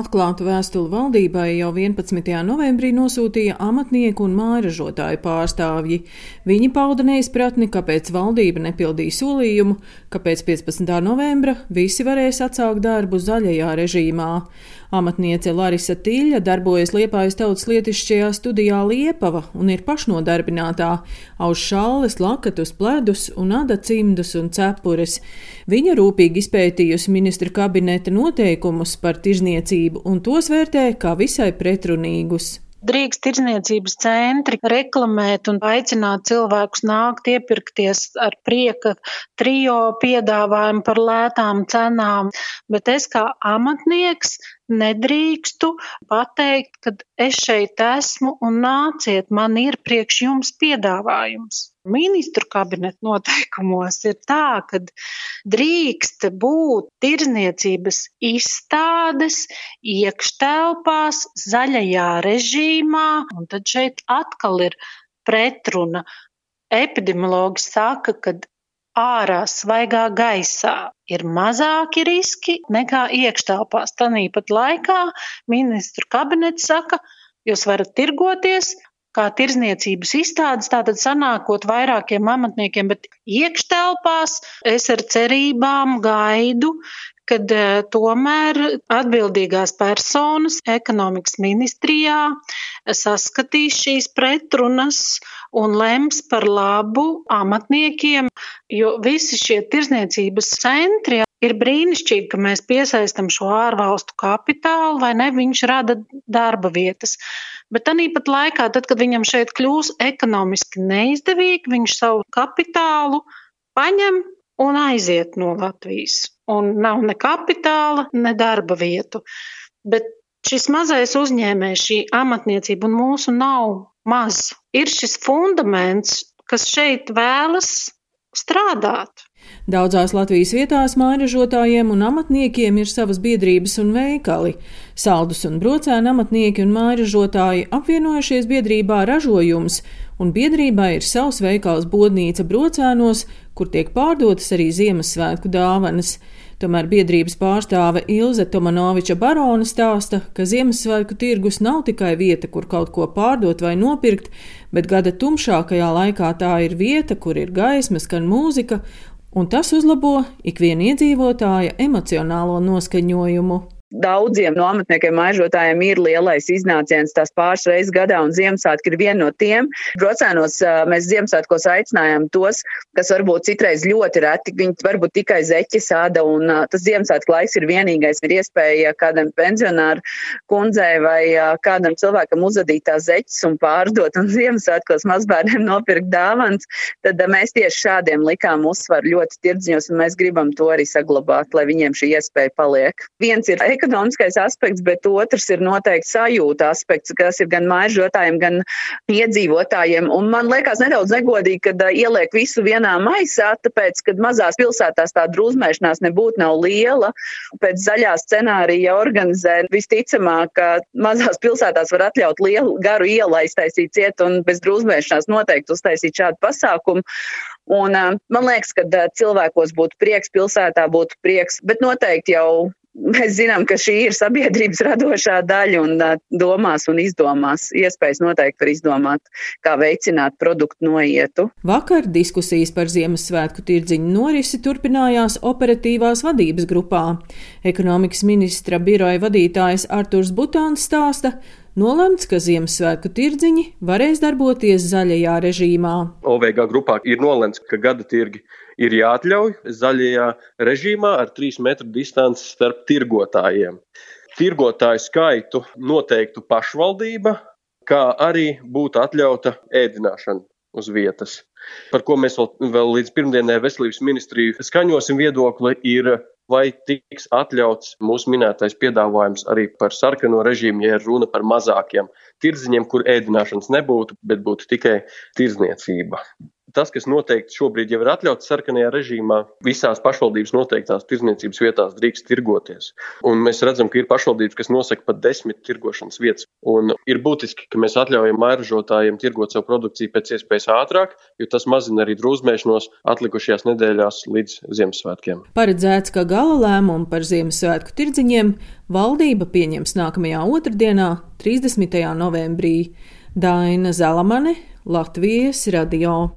Atklātu vēstuli valdībai jau 11. novembrī nosūtīja amatnieku un mājražotāju pārstāvji. Viņi pauda neizpratni, kāpēc valdība nepildīja solījumu, kāpēc 15. novembra visi varēs atsākt darbu zaļajā režīmā. Amatniece Larisa Tīļa darbojas Liepājas tautas lietišķajā studijā Liepava un ir pašnodarbinātā, auž šalles, lakatus, pledus un ada cimdus un cepures. Viņa rūpīgi izpētījusi ministra kabineta noteikumus par tirzniecību ticību un tos vērtē kā visai pretrunīgus. Drīkst tirzniecības centri reklamēt un aicināt cilvēkus nākt iepirkties ar prieka trijo piedāvājumu par lētām cenām, bet es kā amatnieks nedrīkstu pateikt, ka es šeit esmu un nāciet, man ir priekš jums piedāvājums. Ministru kabineta noteikumos ir tā, ka drīkst būt tirzniecības izstādes iekštelpās zaļajā režīmā, un tad šeit atkal ir pretruna. Epidemiologi saka, ka ārā svaigā gaisā ir mazāki riski nekā iekštelpās. Tanīpat laikā ministru kabinets saka, jūs varat tirgoties kā tirzniecības izstādes, tātad sanākot vairākiem amatniekiem, bet iekštelpās es ar cerībām gaidu, kad uh, tomēr atbildīgās personas ekonomikas ministrijā saskatīs šīs pretrunas un lems par labu amatniekiem, jo visi šie tirzniecības centri ir brīnišķīgi, ka mēs piesaistam šo ārvalstu kapitālu, vai ne, viņš rada darba vietas. Bet tāpat laikā, tad, kad viņam šeit kļūs ekonomiski neizdevīgi, viņš savu kapitālu paņem un aiziet no Latvijas. Un nav ne kapitāla, ne darba vietu. Bet šis mazais uzņēmējs, šī amatniecība un mūsu nav maz. Ir šis fundaments, kas šeit vēlas strādāt. Daudzās Latvijas vietās mājražotājiem un amatniekiem ir savas biedrības un veikali. Saldus un brocēna amatnieki un mājražotāji apvienojušies biedrībā ražojums, un biedrībā ir savs veikals bodnīca brocēnos, kur tiek pārdotas arī Ziemassvētku dāvanas. Tomēr biedrības pārstāve Ilze Tomanoviča Barona stāsta, ka Ziemassvētku tirgus nav tikai vieta, kur kaut ko pārdot vai nopirkt, bet gada tumšākajā laikā tā ir vieta, kur ir gaismas, skan mūzika, un tas uzlabo ikviena iedzīvotāja emocionālo noskaņojumu. Daudziem nometniekiem, maižotājiem ir lielais iznāciens tās pāris reizes gadā, un Ziemassvētki ir viena no tiem. Brocēnos mēs Ziemassvētkos aicinājām tos, kas varbūt citreiz ļoti reti, viņi varbūt tikai zeķi sāda, un tas Ziemassvētku laiks ir vienīgais, ir iespēja kādam pensionāru kundzei vai kādam cilvēkam uzadīt tās zeķes un pārdot, un Ziemassvētkos mazbērniem nopirkt dāvans, tad mēs tieši šādiem likām uzsvaru ļoti tirdziņos, un mēs gribam to arī saglabāt, lai viņiem šī iespēja paliek. Viens ir ekonomiskais aspekts, bet otrs ir noteikti sajūta aspekts, kas ir gan maižotājiem, gan iedzīvotājiem. Un man liekas nedaudz negodīgi, kad ieliek visu vienā maisā, tāpēc, ka mazās pilsētās tā drūzmēšanās nebūtu nav liela. Pēc zaļā scenārija organizē visticamāk, ka mazās pilsētās var atļaut lielu garu ielu aiztaisīt ciet un bez drūzmēšanās noteikti uztaisīt šādu pasākumu. Un, man liekas, ka cilvēkos būtu prieks, pilsētā būtu prieks, bet noteikti jau Mēs zinām, ka šī ir sabiedrības radošā daļa un domās un izdomās. Iespējas noteikti var izdomāt, kā veicināt produktu noietu. Vakar diskusijas par Ziemassvētku tirdziņu norisi turpinājās operatīvās vadības grupā. Ekonomikas ministra biroja vadītājs Arturs Butāns stāsta, Nolemts, ka Ziemassvētku tirdziņi varēs darboties zaļajā režīmā. OVG grupā ir nolemts, ka gada tirgi ir jāatļauj zaļajā režīmā ar 3 metru distanci starp tirgotājiem. Tirgotāju skaitu noteiktu pašvaldība, kā arī būtu atļauta ēdināšana uz vietas. Par ko mēs vēl, vēl līdz pirmdienai veselības ministriju skaņosim viedokli, ir vai tiks atļauts mūsu minētais piedāvājums arī par sarkano režīmu, ja ir runa par mazākiem tirdziņiem, kur ēdināšanas nebūtu, bet būtu tikai tirdzniecība. Tas, kas noteikti šobrīd jau ir atļauts sarkanajā režīmā, visās pašvaldības noteiktās tirdzniecības vietās drīkst tirgoties. Un mēs redzam, ka ir pašvaldības, kas nosaka pat desmit tirgošanas vietas. Un ir būtiski, ka mēs atļaujam mairažotājiem tirgot savu produkciju pēc iespējas ātrāk, jo tas mazina arī drūzmēšanos atlikušajās nedēļās līdz Ziemassvētkiem. Paredzēts, ka gala lēmumu par Ziemassvētku tirdziņiem valdība pieņems nākamajā otrdienā, 30. novembrī. Daina Zalamane, Latvijas radio.